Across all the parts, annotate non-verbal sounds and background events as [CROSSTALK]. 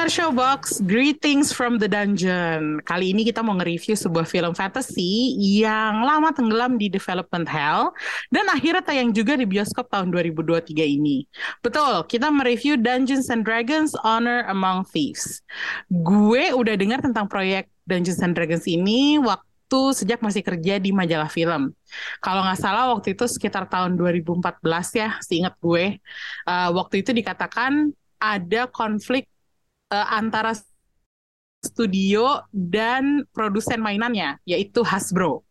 Pendengar Showbox, greetings from the dungeon. Kali ini kita mau nge-review sebuah film fantasy yang lama tenggelam di development hell dan akhirnya tayang juga di bioskop tahun 2023 ini. Betul, kita mereview Dungeons and Dragons Honor Among Thieves. Gue udah dengar tentang proyek Dungeons and Dragons ini waktu sejak masih kerja di majalah film. Kalau nggak salah waktu itu sekitar tahun 2014 ya, seingat gue. Uh, waktu itu dikatakan ada konflik uh, antara studio dan produsen mainannya, yaitu Hasbro.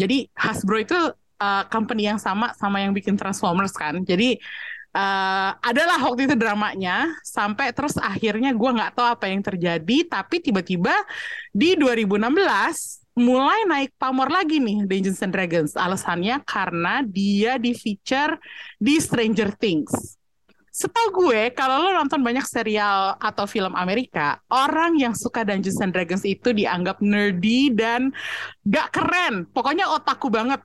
Jadi Hasbro itu uh, company yang sama sama yang bikin Transformers kan. Jadi uh, adalah waktu itu dramanya sampai terus akhirnya gue nggak tahu apa yang terjadi, tapi tiba-tiba di 2016 mulai naik pamor lagi nih Dungeons and Dragons. Alasannya karena dia di feature di Stranger Things. Setahu gue, kalau lo nonton banyak serial atau film Amerika, orang yang suka Dungeons and Dragons itu dianggap nerdy dan gak keren. Pokoknya otaku banget.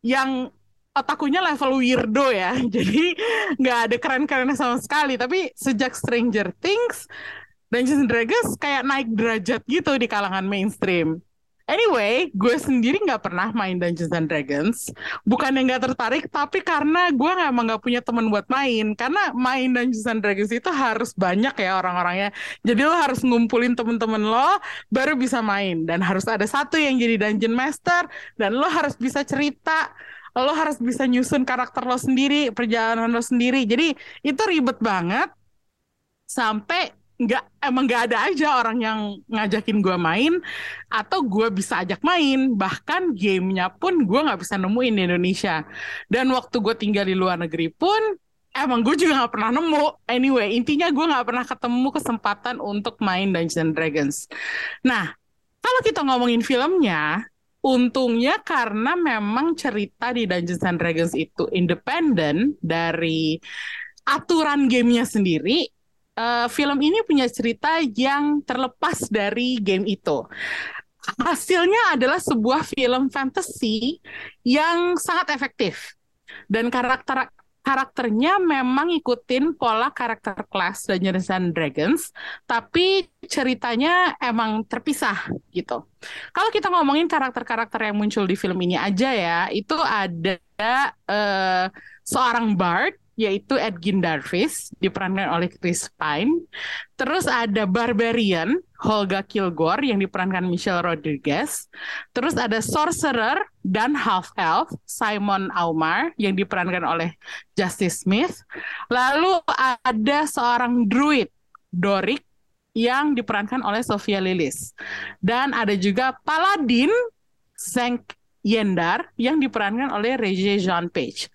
Yang otakunya level weirdo ya. [LAUGHS] Jadi gak ada keren-kerennya sama sekali. Tapi sejak Stranger Things, Dungeons and Dragons kayak naik derajat gitu di kalangan mainstream. Anyway, gue sendiri nggak pernah main Dungeons and Dragons. Bukan yang nggak tertarik, tapi karena gue emang nggak punya teman buat main. Karena main Dungeons and Dragons itu harus banyak ya orang-orangnya. Jadi lo harus ngumpulin temen-temen lo, baru bisa main. Dan harus ada satu yang jadi Dungeon Master, dan lo harus bisa cerita. Lo harus bisa nyusun karakter lo sendiri, perjalanan lo sendiri. Jadi itu ribet banget. Sampai nggak emang nggak ada aja orang yang ngajakin gue main atau gue bisa ajak main. Bahkan gamenya pun gue nggak bisa nemuin di Indonesia. Dan waktu gue tinggal di luar negeri pun emang gue juga nggak pernah nemu. Anyway intinya gue nggak pernah ketemu kesempatan untuk main Dungeons and Dragons. Nah kalau kita ngomongin filmnya untungnya karena memang cerita di Dungeons and Dragons itu independen dari aturan gamenya sendiri uh, film ini punya cerita yang terlepas dari game itu. Hasilnya adalah sebuah film fantasy yang sangat efektif dan karakter karakternya memang ikutin pola karakter kelas Dungeons and Dragons, tapi ceritanya emang terpisah gitu. Kalau kita ngomongin karakter-karakter yang muncul di film ini aja ya, itu ada uh, seorang bard yaitu Edgin Darvis diperankan oleh Chris Pine. Terus ada Barbarian Holga Kilgore yang diperankan Michelle Rodriguez. Terus ada Sorcerer dan Half Elf Simon Aumar yang diperankan oleh Justice Smith. Lalu ada seorang druid Doric yang diperankan oleh Sophia Lillis. Dan ada juga Paladin Zank Yendar yang diperankan oleh Regé Jean Page.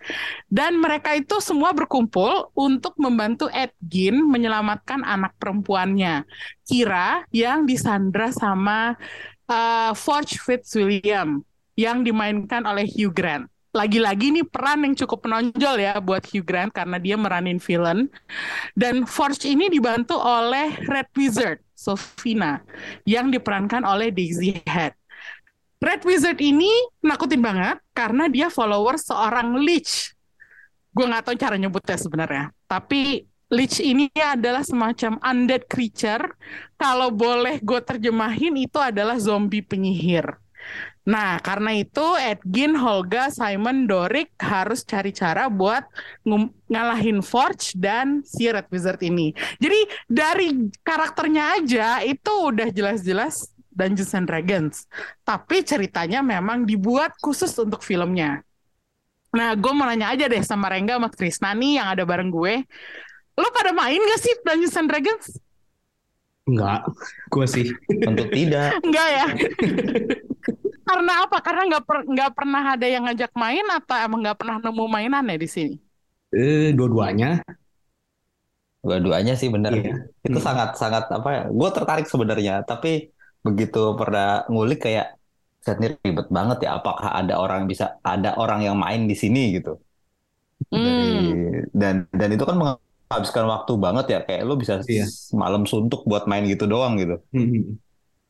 Dan mereka itu semua berkumpul untuk membantu Edgin menyelamatkan anak perempuannya, Kira yang disandra sama uh, Forge Fitzwilliam yang dimainkan oleh Hugh Grant. Lagi-lagi nih peran yang cukup menonjol ya buat Hugh Grant karena dia meranin villain. Dan Forge ini dibantu oleh Red Wizard, Sofina, yang diperankan oleh Daisy Head. Red Wizard ini nakutin banget karena dia follower seorang Lich. Gue nggak tahu cara nyebutnya sebenarnya. Tapi Lich ini adalah semacam undead creature. Kalau boleh gue terjemahin itu adalah zombie penyihir. Nah, karena itu Edgin, Holga, Simon, Doric harus cari cara buat ngalahin Forge dan si Red Wizard ini. Jadi dari karakternya aja itu udah jelas-jelas Dungeons and Dragons. Tapi ceritanya memang dibuat khusus untuk filmnya. Nah, gue mau nanya aja deh sama Rengga sama Krisna nih yang ada bareng gue. Lo pada main gak sih Dungeons and Dragons? Enggak, gue sih. Untuk tidak. [LAUGHS] Enggak ya? Karena apa? Karena nggak per, nggak pernah ada yang ngajak main atau emang nggak pernah nemu mainan ya di sini? Eh, dua-duanya. Dua-duanya sih bener. Iya. Itu Hmm. sangat-sangat apa ya? Gue tertarik sebenarnya, tapi begitu pernah ngulik kayak set ini ribet banget ya. Apakah ada orang bisa ada orang yang main di sini gitu? Dari Hmm, dan dan itu kan menghabiskan waktu banget ya kayak lu bisa Iya. malam suntuk buat main gitu doang gitu. Hmm.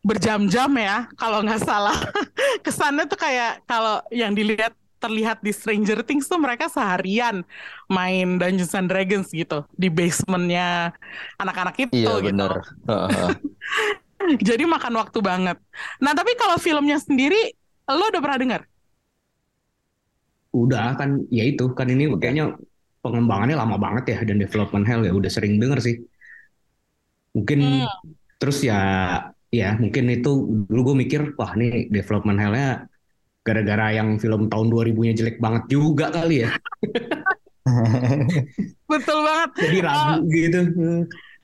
berjam-jam ya kalau nggak salah [LAUGHS] kesannya tuh kayak kalau yang dilihat terlihat di Stranger Things tuh mereka seharian main Dungeons and Dragons gitu di basementnya anak-anak itu Iya gitu bener. [LAUGHS] [LAUGHS] Jadi makan waktu banget nah tapi kalau filmnya sendiri lo udah pernah dengar Udah kan, ya itu kan ini kayaknya pengembangannya lama banget ya dan development hell ya udah sering denger sih. Mungkin Hmm. terus ya ya mungkin itu dulu gue mikir wah nih development hellnya gara-gara yang film tahun 2000-nya jelek banget juga kali ya. [LAUGHS] [LAUGHS] betul banget Jadi ragu gitu.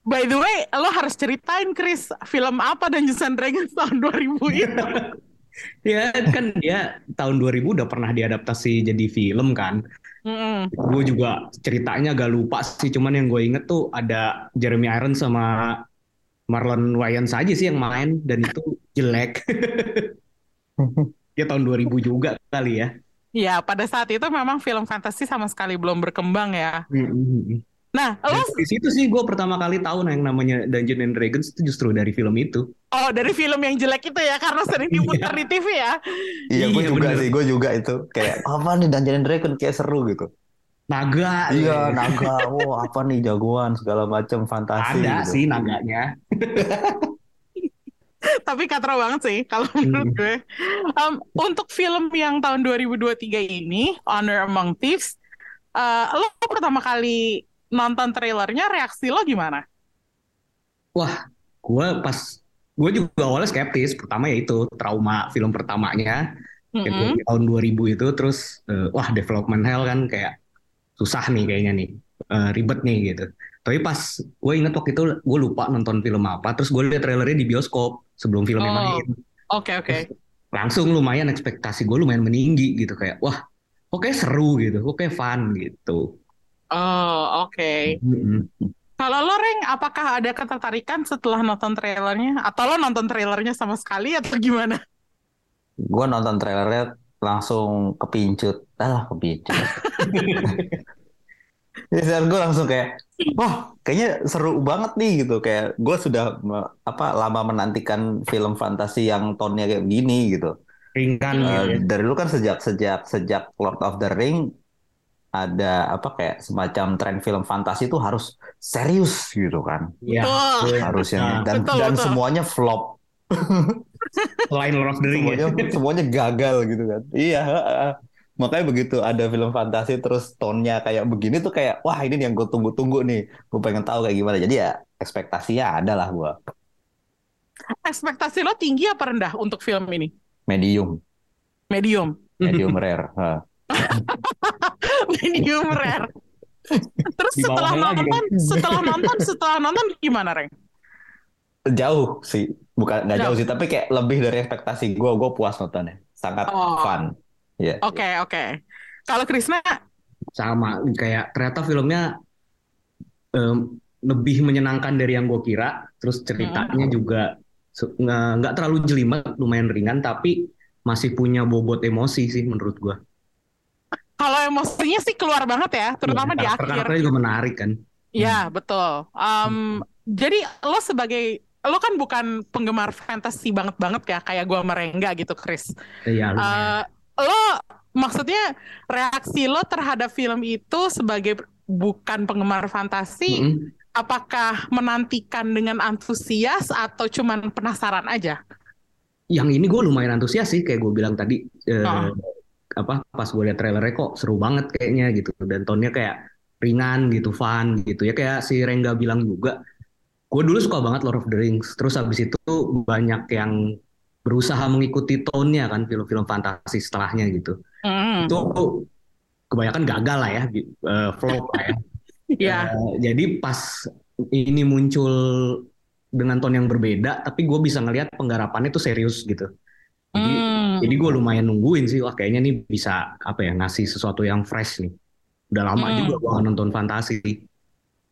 By the way lo harus ceritain Chris film apa Dungeons and Dragons [LAUGHS] tahun 2000 itu [LAUGHS] Ya kan dia tahun 2000 udah pernah diadaptasi jadi film kan. Mm-mm. Gue juga ceritanya agak lupa sih, cuman yang gue inget tuh ada Jeremy Irons sama Marlon Wayans aja sih yang main dan itu jelek. Dia [LAUGHS] tahun 2000 juga kali ya. Ya, pada saat itu memang film fantasi sama sekali belum berkembang ya. Nah, lo di situ sih gue pertama kali tahu nah yang namanya Dungeons and Dragons itu justru dari film itu. oh dari film yang jelek itu ya karena sering diputar di TV ya. Iya gue Iya, juga bener. sih, gue juga itu kayak apa nih Dungeons and Dragons kayak seru gitu. Naga. Iya naga, wow apa nih jagoan segala macam fantasi. Ada gitu. sih naganya. [LAUGHS] Tapi katro banget sih kalau menurut Hmm. gue. Um, untuk film yang tahun 2023 ini, Honor Among Thieves, eh, lo pertama kali nonton trailernya reaksi lo gimana? Wah, gue pas gue juga awalnya skeptis. Pertama ya itu trauma film pertamanya yang Mm-mm. di tahun 2000 itu terus eh, wah development hell kan kayak susah nih kayaknya nih Eh, ribet nih gitu. Tapi pas gue inget waktu itu gue lupa nonton film apa, terus gue lihat trailernya di bioskop sebelum filmnya Oh. main. Oke oke. Langsung lumayan ekspektasi gue lumayan meninggi gitu kayak wah oke seru gitu, oke fun gitu. Oh oke. Mm-mm. Kalau lo Reng, apakah ada ketertarikan setelah nonton trailernya? Atau lo nonton trailernya sama sekali atau gimana? Gue nonton trailernya langsung kepincut, ah kepincut. [LAUGHS] Jadi gue langsung kayak, wah kayaknya seru banget nih gitu. Kayak gue sudah apa lama menantikan film fantasi yang tonnya kayak gini gitu. Ringan gitu ya. dari dulu kan sejak sejak sejak Lord of the Ring ada apa kayak semacam tren film fantasi itu harus serius gitu kan Iya. Harusnya Nah, dan Betul, dan betul. semuanya flop Selain Lord of the Ring ya. semuanya semuanya gagal gitu kan iya heeh. makanya begitu ada film fantasi terus tonnya kayak begini tuh kayak wah ini yang gue tunggu-tunggu nih gue pengen tahu kayak gimana jadi ya ekspektasinya ada lah gue Ekspektasi lo tinggi apa rendah untuk film ini? medium Medium. medium [LAUGHS] rare Heeh. Medium rare. Terus setelah nonton, setelah nonton, setelah nonton gimana, Reng? jauh sih. Bukan nggak Jauh. jauh. sih tapi kayak lebih dari ekspektasi gue gue puas nontonnya. Sangat Oh. fun. Ya Oke, oke. Kalau Krisna, sama. Kayak ternyata filmnya em, lebih menyenangkan dari yang gue kira. Terus ceritanya juga se- nggak terlalu jelimet lumayan ringan tapi masih punya bobot emosi sih menurut gue emosinya sih keluar banget ya, terutama di akhir. karakternya juga menarik kan Ya, betul. Um, jadi lo sebagai lo kan bukan penggemar fantasi banget-banget ya, kayak gua merengga gitu, Chris. Iya. Eh, lo maksudnya reaksi lo terhadap film itu sebagai bukan penggemar fantasi, Mm-mm. apakah menantikan dengan antusias atau cuman penasaran aja? yang ini gue lumayan antusias sih kayak gue bilang tadi eh, Ah. Apa pas gue liat trailernya kok seru banget kayaknya gitu dan tonnya kayak ringan gitu fun gitu ya kayak si Rengga bilang juga gue dulu suka banget Lord of the Rings terus habis itu banyak yang berusaha mengikuti tone-nya kan film-film fantasi setelahnya gitu Hmm, itu kebanyakan gagal lah ya eh, flop lah ya [LAUGHS] ya. Eh, jadi pas ini muncul dengan tone yang berbeda, tapi gue bisa ngelihat penggarapannya tuh serius gitu. Jadi, Hmm. Jadi gue lumayan nungguin sih, wah kayaknya nih bisa apa ya ngasih sesuatu yang fresh nih. Udah lama Hmm. juga gue nonton fantasi.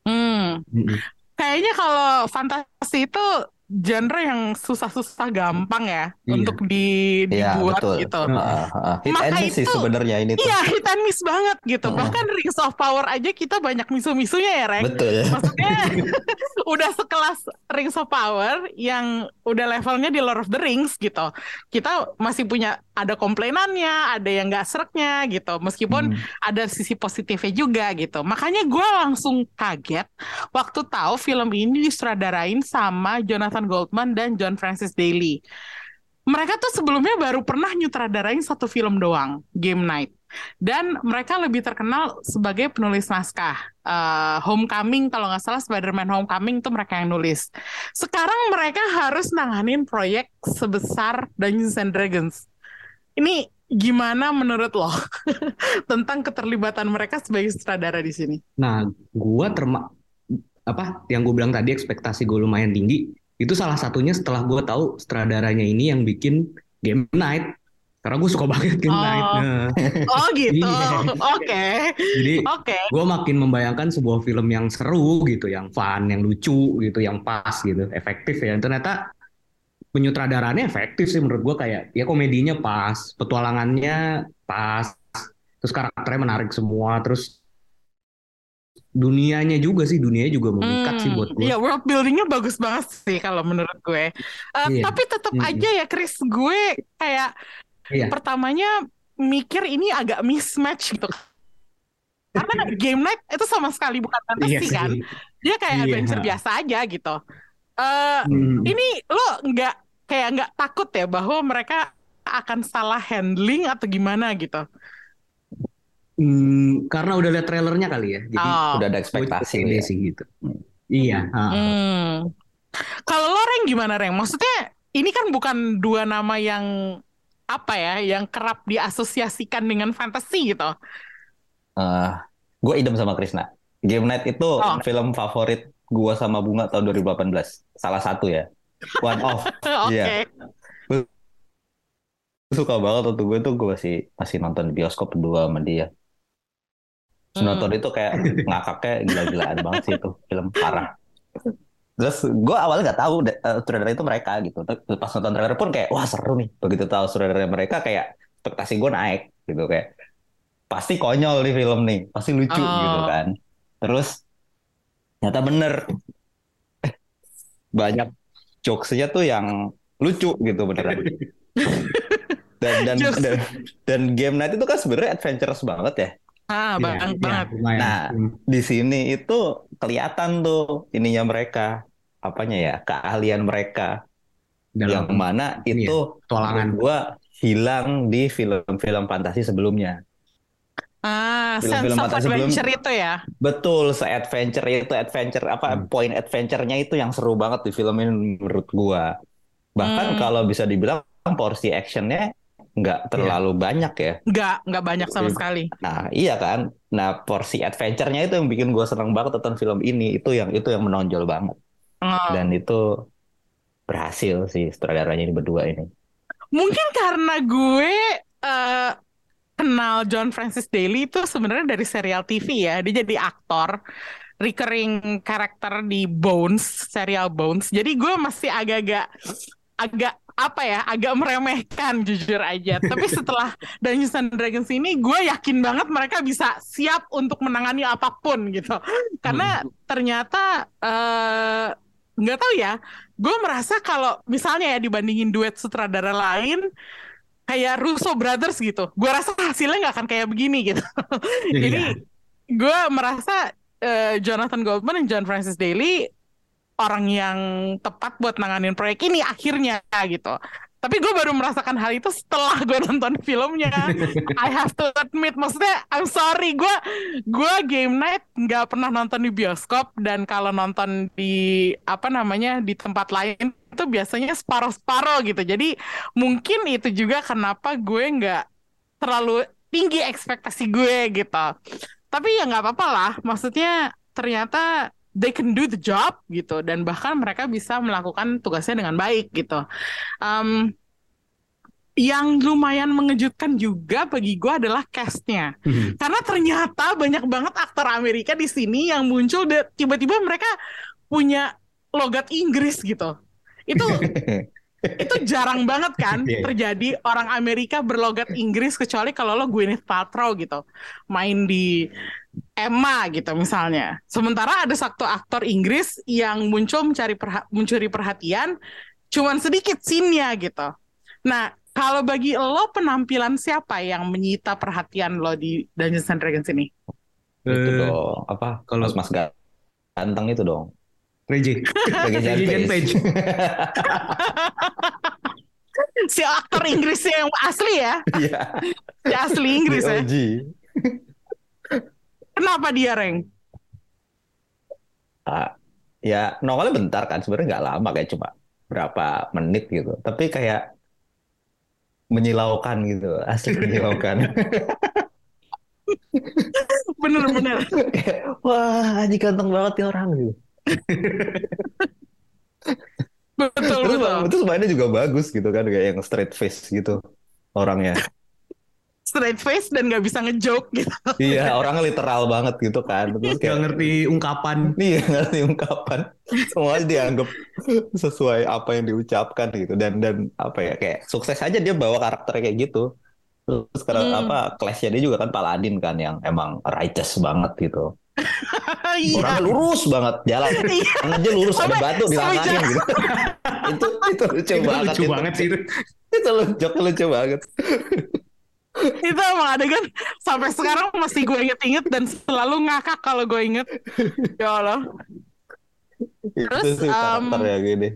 Hmm. Mm-mm. Kayaknya kalau fantasi itu genre yang susah-susah gampang ya Iya. untuk di Iya, dibuat betul. gitu. Heeh, heeh. Hit Maka and miss sih itu- sebenarnya ini tuh. Iya, hit and miss banget gitu. Heeh. Bahkan Rings of Power aja kita banyak misu-misunya ya, Rek. Betul ya. Maksudnya [LAUGHS] udah sekelas Rings of Power yang udah levelnya di Lord of the Rings gitu. Kita masih punya ada komplainannya, ada yang nggak sereknya gitu. Meskipun Hmm. ada sisi positifnya juga gitu. Makanya gue langsung kaget waktu tahu film ini disutradarain sama Jonathan Goldman dan John Francis Daley. Mereka tuh sebelumnya baru pernah nyutradarain satu film doang, Game Night. Dan mereka lebih terkenal sebagai penulis naskah. Eh, Homecoming, kalau nggak salah Spider-Man Homecoming itu mereka yang nulis. Sekarang mereka harus nanganin proyek sebesar Dungeons and Dragons. Ini gimana menurut lo [LAUGHS] tentang keterlibatan mereka sebagai sutradara di sini? Nah, gua terma apa yang gue bilang tadi ekspektasi gue lumayan tinggi. Itu salah satunya setelah gue tahu sutradaranya ini yang bikin Game Night. Karena gue suka banget Game Oh. Night. Nah, [LAUGHS] Oh gitu, Iya. oke, jadi oke. gue makin membayangkan sebuah film yang seru gitu, yang fun, yang lucu gitu, yang pas gitu, efektif ya. Ternyata penyutradarannya efektif sih menurut gue kayak ya komedinya pas, petualangannya pas, terus karakternya menarik semua, terus dunianya juga sih, dunianya juga memikat sih Hmm, buat gue. Iya, world buildingnya bagus banget sih kalau menurut gue. Eh, Iya. Tapi tetap Mm-mm. aja ya, Chris, gue kayak Iya. pertamanya mikir ini agak mismatch gitu. Karena [LAUGHS] game night itu sama sekali bukan Iya fantasi sih. kan, dia kayak Iya. adventure biasa aja gitu. Eh, Hmm. ini lo nggak kayak nggak takut ya bahwa mereka akan salah handling atau gimana gitu? Hmm, karena udah lihat trailernya kali ya, jadi Oh. Udah ada ekspektasi ya. sih gitu. Iya. Hmm. Kalau lo Reng gimana Reng? Maksudnya ini kan bukan dua nama yang apa ya, yang kerap diasosiasikan dengan fantasi gitu. Eh, gue idem sama Krisna. Game Night itu Oh. film favorit gue sama Bunga tahun 2018. Salah satu ya. One off. [LAUGHS] Oke. Iya. Suka banget waktu gue tuh gue masih masih nonton di bioskop berdua sama dia. Terus Hmm. nonton itu kayak ngakaknya gila-gilaan banget sih itu film parah. Terus gue awalnya nggak tahu eh, sutradara itu mereka gitu. Pas nonton trailer pun kayak wah seru nih. Begitu tahu sutradara mereka kayak ekspektasi gue naik gitu kayak pasti konyol nih film nih, pasti lucu Oh. gitu kan. Terus ternyata bener banyak jokesnya tuh yang lucu gitu beneran. [LAUGHS] Dan dan, dan dan game night itu kan sebenarnya adventurous banget ya. Ah, Iya, bang, iya, banget. lumayan. Nah. Di sini itu kelihatan tuh ininya mereka, apanya ya, keahlian mereka yang dalam mana iya, itu menurut gua hilang di film-film fantasi sebelumnya. Ah, Film-film sense of fantasi adventure itu ya. Betul, se-adventure itu adventure apa Hmm. point adventure-nya itu yang seru banget di film ini menurut gua. Bahkan Hmm. kalau bisa dibilang porsi actionnya nggak terlalu banyak ya. Nggak, nggak banyak sama Iya. sekali. Nah, iya kan? Nah, porsi adventure-nya itu yang bikin gua seneng banget nonton film ini. Itu yang itu yang menonjol banget. Oh. Dan itu berhasil sih sutradaranya ini berdua ini. Mungkin karena gue eh, kenal John Francis Daley itu sebenarnya dari serial TV ya. Dia jadi aktor recurring karakter di Bones, serial Bones. Jadi gue masih agak-agak agak apa ya, agak meremehkan jujur aja. Tapi [LAUGHS] setelah Dungeons and Dragons ini, gue yakin banget mereka bisa siap untuk menangani apa pun gitu. Karena ternyata eh, nggak tahu ya, gue merasa kalau misalnya ya dibandingin duet sutradara lain, kayak Russo Brothers gitu, gue rasa hasilnya nggak akan kayak begini gitu. Jadi Iya. gue merasa eh, Jonathan Goldman dan John Francis Daley orang yang tepat buat nanganin proyek ini akhirnya gitu. Tapi gue baru merasakan hal itu setelah gue nonton filmnya. [LAUGHS] I have to admit, maksudnya I'm sorry, gue gue game night nggak pernah nonton di bioskop dan kalau nonton di apa namanya di tempat lain itu biasanya separuh-separuh gitu. Jadi mungkin itu juga kenapa gue nggak terlalu tinggi ekspektasi gue gitu. Tapi ya nggak apa-apa lah, maksudnya ternyata they can do the job gitu dan bahkan mereka bisa melakukan tugasnya dengan baik gitu. Um, yang lumayan mengejutkan juga bagi gue adalah castnya. Hmm. Karena ternyata banyak banget aktor Amerika di sini yang muncul tiba-tiba mereka punya logat Inggris gitu. Itu [LAUGHS] itu jarang banget kan Iya. terjadi orang Amerika berlogat Inggris kecuali kalau lo Gwyneth Paltrow gitu main di Emma gitu misalnya. Sementara ada satu aktor Inggris yang muncul mencari perha- mencuri perhatian cuman sedikit scene-nya gitu. Nah, kalau bagi lo penampilan siapa yang menyita perhatian lo di Dungeons and Dragons ini? Itu Eh, dong. Apa? kalau- Mas Mas ganteng itu dong. Reggie. Reggae Reggae Page. Si aktor Inggrisnya yang asli ya, [LAUGHS] Iya. si asli Inggris ya. [LAUGHS] Kenapa dia, Reng? Ah, ya nongolnya bentar kan sebenarnya nggak lama kayak cuma berapa menit gitu tapi kayak menyilaukan gitu asli menyilaukan [LAUGHS] Bener-bener. kayak wah anjing ganteng banget nih orang gitu Betul, terus betul. terus mainnya juga bagus gitu kan kayak yang straight face gitu orangnya Straight face dan nggak bisa ngejoke gitu. iya orangnya literal banget gitu kan terus Gak kayak ngerti ungkapan. Iya ngerti ungkapan semuanya dianggap sesuai apa yang diucapkan gitu dan dan apa ya kayak sukses aja dia bawa karakter kayak gitu terus karena Hmm. apa kelasnya dia juga kan paladin kan yang emang righteous banget gitu Iya. orangnya lurus banget jalan [LAUGHS] Iya. aja lurus ada batu di tangannya gitu [LAUGHS] itu itu lucu Itu banget lucu itu. banget sih itu. itu lucu lucu banget [LAUGHS] itu emang adegan sampai sekarang masih gue inget-inget dan selalu ngakak kalau gue inget. Ya Allah. Terus, itu sih karakter um, ya gini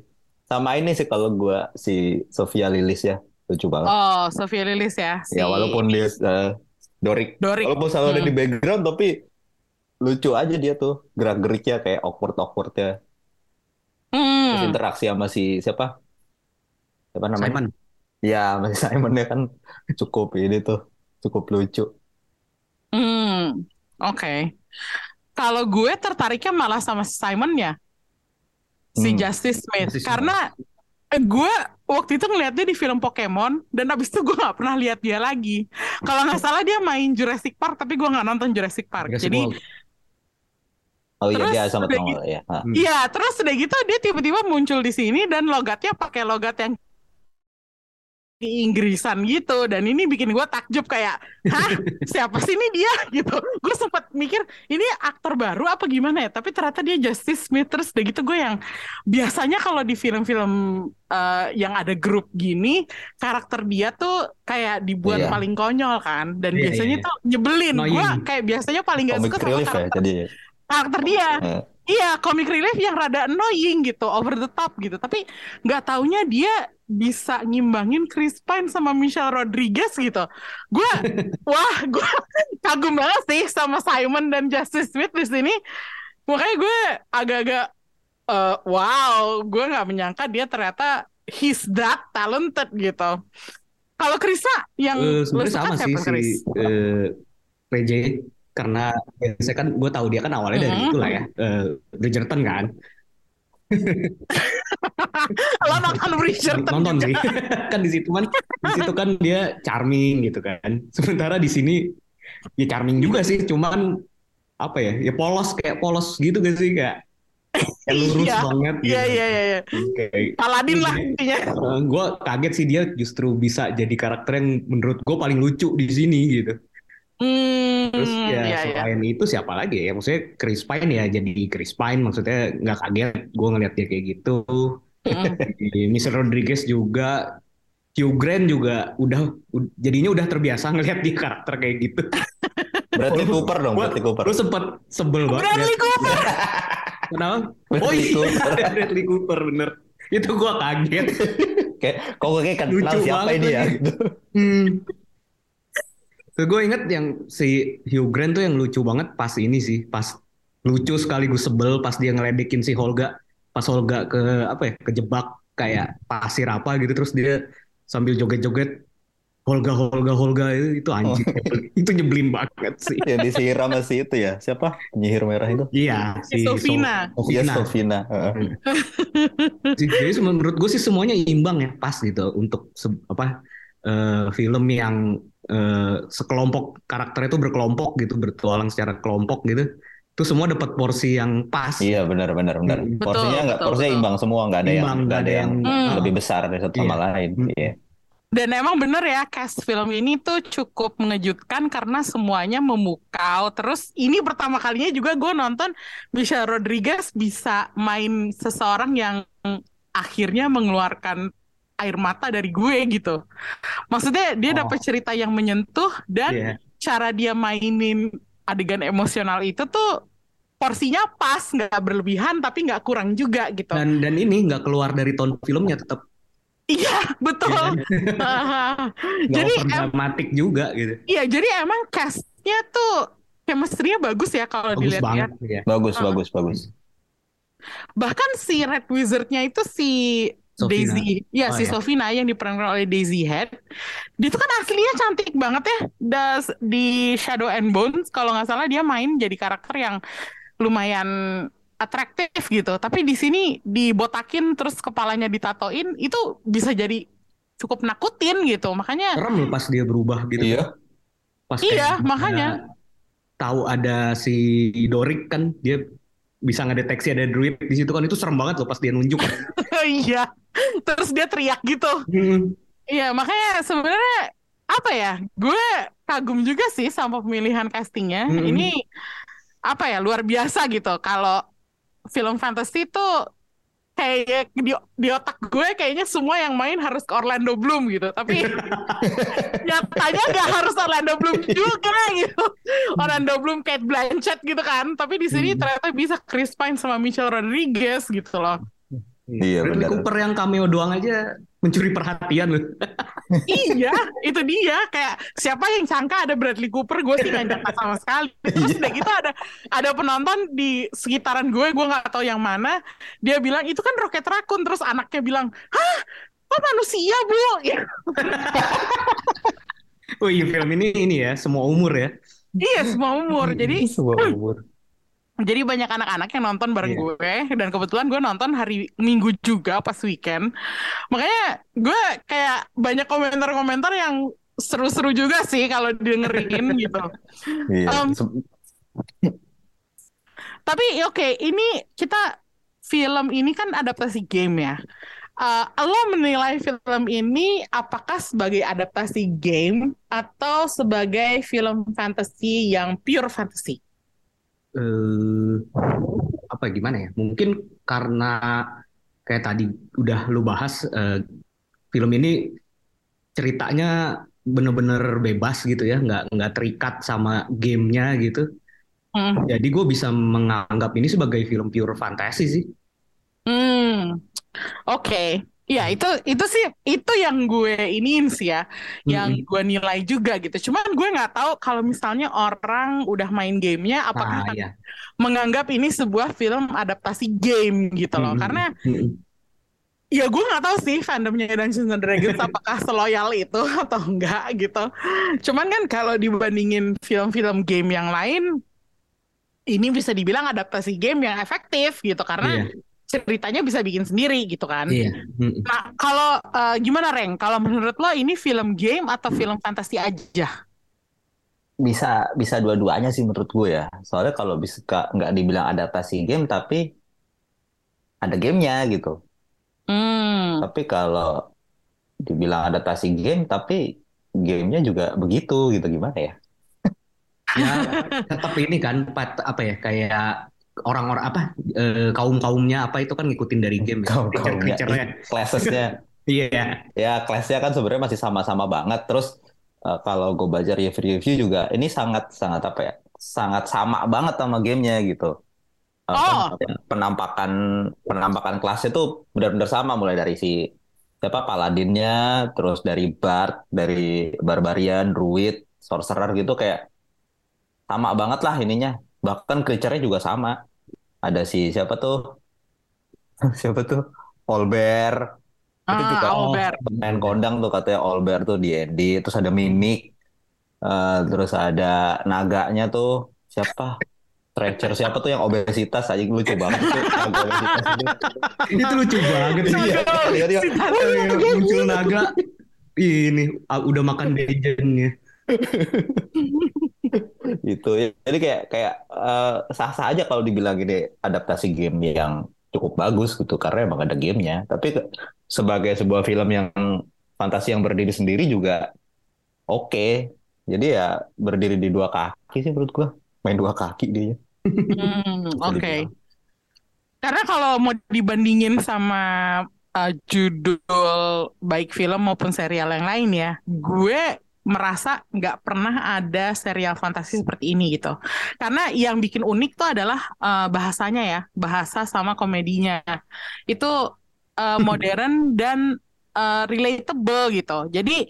sama ini sih kalau gua si Sofia Lilis ya lucu banget Oh, Sofia Lilis ya. Si ya walaupun dia eh, Dorik Dorik. Walaupun selalu ada Hmm. di background tapi lucu aja dia tuh gerak-geriknya kayak awkward awkwardnya terus Hmm. interaksi sama si siapa siapa namanya Simon. ya masih Simonnya kan cukup ini tuh cukup lucu Hmm. Oke. Kalau gue tertariknya malah sama si Simon ya. Si Hmm. Justice Smith. Justice. Karena eh, gue waktu itu ngeliatnya di film Pokemon dan abis itu gue nggak pernah lihat dia lagi. Kalau nggak salah dia main Jurassic Park tapi gue nggak nonton Jurassic Park. Jurassic Jadi World. Oh iya Terus dia sama udah nongol ya. Hmm. Iya, terus udah gitu dia tiba-tiba muncul di sini dan logatnya pakai logat yang di Inggrisan gitu. Dan ini bikin gue takjub kayak hah? Siapa sih ini dia? [LAUGHS] Gitu. Gue sempat mikir ini aktor baru apa gimana ya? Tapi ternyata dia Justice Smith. Terus udah gitu gue yang biasanya kalau di film-film eh, yang ada grup gini karakter dia tuh kayak dibuat Iya. paling konyol kan. Dan Iya, biasanya iya. tuh nyebelin. Gue kayak biasanya paling gak comic suka sama relief ya karakter, jadi karakter dia eh, Iya, comic relief yang rada annoying gitu, over the top gitu. Tapi nggak taunya dia bisa ngimbangin Chris Pine sama Michelle Rodriguez gitu. Gue, [LAUGHS] wah, gue [LAUGHS] kagum banget sih sama Simon dan Justice Smith di sini. Makanya gue agak-agak, eh, wow, gue nggak menyangka dia ternyata he's that talented gitu. Kalau Krisa yang lo sebenarnya suka sama sih siapa, si Chris? eh, PJ karena biasanya kan gue tahu dia kan awalnya dari Mhm. itulah ya eh, Bridgerton kan [LAUGHS] Lo nonton Bridgerton nonton sih [LAUGHS] kan di situ kan di situ kan dia charming gitu kan sementara di sini ya charming juga sih cuman apa ya ya polos kayak polos gitu gak sih kayak [LAUGHS] kayak lurus Iya. banget gitu Iya, iya, iya. iya. kayak Paladin lah intinya. gue kaget sih dia justru bisa jadi karakter yang menurut gue paling lucu di sini gitu Hmm, Terus ya iya, iya. selain itu siapa lagi ya? Maksudnya Chris Pine ya jadi Chris Pine maksudnya nggak kaget gue ngeliat dia kayak gitu. [LAUGHS] Di Michelle Rodriguez juga Hugh Grant juga udah ud- jadinya udah terbiasa ngeliat dia karakter kayak gitu. Bradley Oh, Cooper dong Gua- Bradley Cooper Gue sempet sebel banget. Bradley. Cooper. [LAUGHS] Kenapa? Oh Bradley iya Cooper. [LAUGHS] Bradley Cooper bener. Itu gue kaget. kayak kok kayak kenal Lucu siapa ini ya gitu Hmm. Tuh gue inget yang si Hugh Grant tuh yang lucu banget pas ini sih, pas lucu sekaligus sebel pas dia ngeledekin si Holga, pas Holga ke apa ya, kejebak kayak pasir apa gitu terus dia sambil joget-joget Holga Holga Holga itu itu anjing [LAUGHS] itu nyebelin banget sih. yang disiram masih itu ya siapa penyihir merah itu Iya Si Sofina. So- Iya Sofina. Sofina Heeh. Sih, Jadi menurut gue sih semuanya imbang ya pas gitu untuk apa eh, film yang eh, sekelompok karakter itu berkelompok gitu bertualang secara kelompok gitu Tuh semua dapat porsi yang pas. Iya benar benar benar. Mm. Betul, Porsinya nggak porsinya betul. imbang semua, nggak ada yang Imbang, nggak ada yang Hmm. lebih besar dari satu sama Iya. lain. Hmm. Iya. Dan emang bener ya, cast film ini tuh cukup mengejutkan karena semuanya memukau. Terus ini pertama kalinya juga gue nonton Michelle Rodriguez bisa main seseorang yang akhirnya mengeluarkan air mata dari gue gitu. Maksudnya dia Oh. dapat cerita yang menyentuh dan Iya. cara dia mainin adegan emosional itu tuh porsinya pas, nggak berlebihan tapi nggak kurang juga gitu. Dan dan ini nggak keluar dari tone filmnya tetap. Iya [LAUGHS] betul. [LAUGHS] Nggak Jadi over em- dramatik juga gitu. Iya, jadi emang castnya tuh chemistry-nya bagus ya kalau Bagus dilihat-lihat. banget ya. Bagus Uh-uh. bagus bagus. Bahkan si Red Wizard-nya itu si Sofina. Daisy, ya Oh, si ya. Sofina yang diperankan oleh Daisy Head. Dia tuh kan aslinya cantik banget ya. Das, di Shadow and Bones kalau nggak salah dia main jadi karakter yang lumayan atraktif gitu. Tapi di sini dibotakin terus kepalanya ditatoin itu bisa jadi cukup nakutin gitu. Makanya Serem loh pas dia berubah gitu. Iya. Pas Iya, makanya. tahu ada si Dorik kan dia bisa ngedeteksi ada druid di situ kan itu serem banget loh pas dia nunjuk. [LAUGHS] iya. Terus dia teriak gitu. Hmm. Iya, makanya sebenarnya apa ya? Gue kagum juga sih sama pemilihan castingnya. Mm-mm. Ini apa ya? Luar biasa gitu. Kalau film fantasy itu kayak di, di otak gue kayaknya semua yang main harus ke Orlando Bloom gitu. Tapi [LAUGHS] nyatanya nggak harus Orlando Bloom juga gitu. Orlando Bloom, Kate Blanchett gitu kan. Tapi di sini Mm. ternyata bisa Chris Pine sama Michelle Rodriguez gitu loh. Iya, Bradley benar. Cooper yang cameo doang aja mencuri perhatian loh. [LAUGHS] iya, itu dia. Kayak siapa yang sangka ada Bradley Cooper, gue sih nggak nyangka sama sekali. [LAUGHS] Terus udah gitu ada ada penonton di sekitaran gue, gue nggak tahu yang mana. Dia bilang itu kan Rocket Raccoon, terus anaknya bilang, hah, kok manusia bu? Ya, [LAUGHS] Oh iya film ini ini ya semua umur ya. iya semua umur. Jadi Sebuah umur. Jadi banyak anak-anak yang nonton bareng Iya. gue dan kebetulan gue nonton hari Minggu juga pas weekend. Makanya gue kayak banyak komentar-komentar yang seru-seru juga sih kalau dengerin [LAUGHS] gitu. Iya. Um, Tapi ya oke, ini kita film ini kan adaptasi game ya. Eh, lo menilai film ini apakah sebagai adaptasi game atau sebagai film fantasy yang pure fantasy? Eh apa gimana ya? Mungkin karena kayak tadi udah lu bahas eh, film ini ceritanya bener-bener bebas gitu ya, nggak nggak terikat sama gamenya gitu. Hmm. Jadi gue bisa menganggap ini sebagai film pure fantasi sih. Hmm, oke. Ya itu itu sih itu yang gue iniin sih ya, yang Mm-mm. gue nilai juga gitu. Cuman gue nggak tahu kalau misalnya orang udah main gamenya, apakah Nah, akan ya. menganggap ini sebuah film adaptasi game gitu loh. Mm-mm. Karena Mm-mm. ya gue nggak tahu sih fandomnya Dungeons and Dragons apakah seloyal itu [LAUGHS] atau enggak gitu. Cuman kan kalau dibandingin film-film game yang lain, ini bisa dibilang adaptasi game yang efektif gitu karena Iya. Ceritanya bisa bikin sendiri gitu kan. Iya. Nah, kalau eh, gimana Reng? Kalau menurut lo ini film game atau film fantasi aja? bisa bisa dua-duanya sih menurut gue ya. Soalnya kalau bisa nggak dibilang adaptasi game tapi ada gamenya gitu. Hmm. Tapi kalau dibilang adaptasi game tapi gamenya juga begitu gitu gimana ya? Ya tetap ini kan pat- apa ya kayak orang-orang apa kaum kaumnya apa itu kan ngikutin dari game ya. Kaum-kaumnya, Creature-creature-nya. Classesnya [LAUGHS] Iya. ya kelasnya kan sebenarnya masih sama-sama banget. Terus eh, kalau gue baca review-review juga ini sangat sangat apa ya? Sangat sama banget sama gamenya gitu. Eh, Oh. penampakan penampakan kelasnya tuh benar-benar sama mulai dari si siapa paladinnya, terus dari bard, dari barbarian, druid, sorcerer gitu kayak sama banget lah ininya. Bahkan creature-nya juga sama. Ada si siapa tuh? [LAUGHS] siapa tuh? Olber. Itu Ah, juga Owlbear. pemain kondang tuh katanya Olber tuh di D&D. Terus ada Mimic. Eh, terus ada naganya tuh siapa? Treacher siapa tuh yang obesitas aja lucu banget tuh [LAUGHS] itu. Itu lucu banget sih. Iya, tiba-tiba, Si Thanos. Eh, muncul naga ini ah, udah makan dejennya. [LAUGHS] Gitu. Jadi kayak kayak eh, sah-sah aja kalau dibilang ini adaptasi game yang cukup bagus gitu karena emang ada gamenya. Tapi sebagai sebuah film yang fantasi yang berdiri sendiri juga oke. Jadi ya berdiri di dua kaki sih menurut gua. Main dua kaki dia. Hmm, oke. Karena kalau mau dibandingin sama uh, judul baik film maupun serial yang lain ya, gue merasa nggak pernah ada serial fantasi seperti ini gitu. Karena yang bikin unik tuh adalah uh, bahasanya ya, bahasa sama komedinya. Itu uh, [LAUGHS] modern dan uh, relatable gitu. Jadi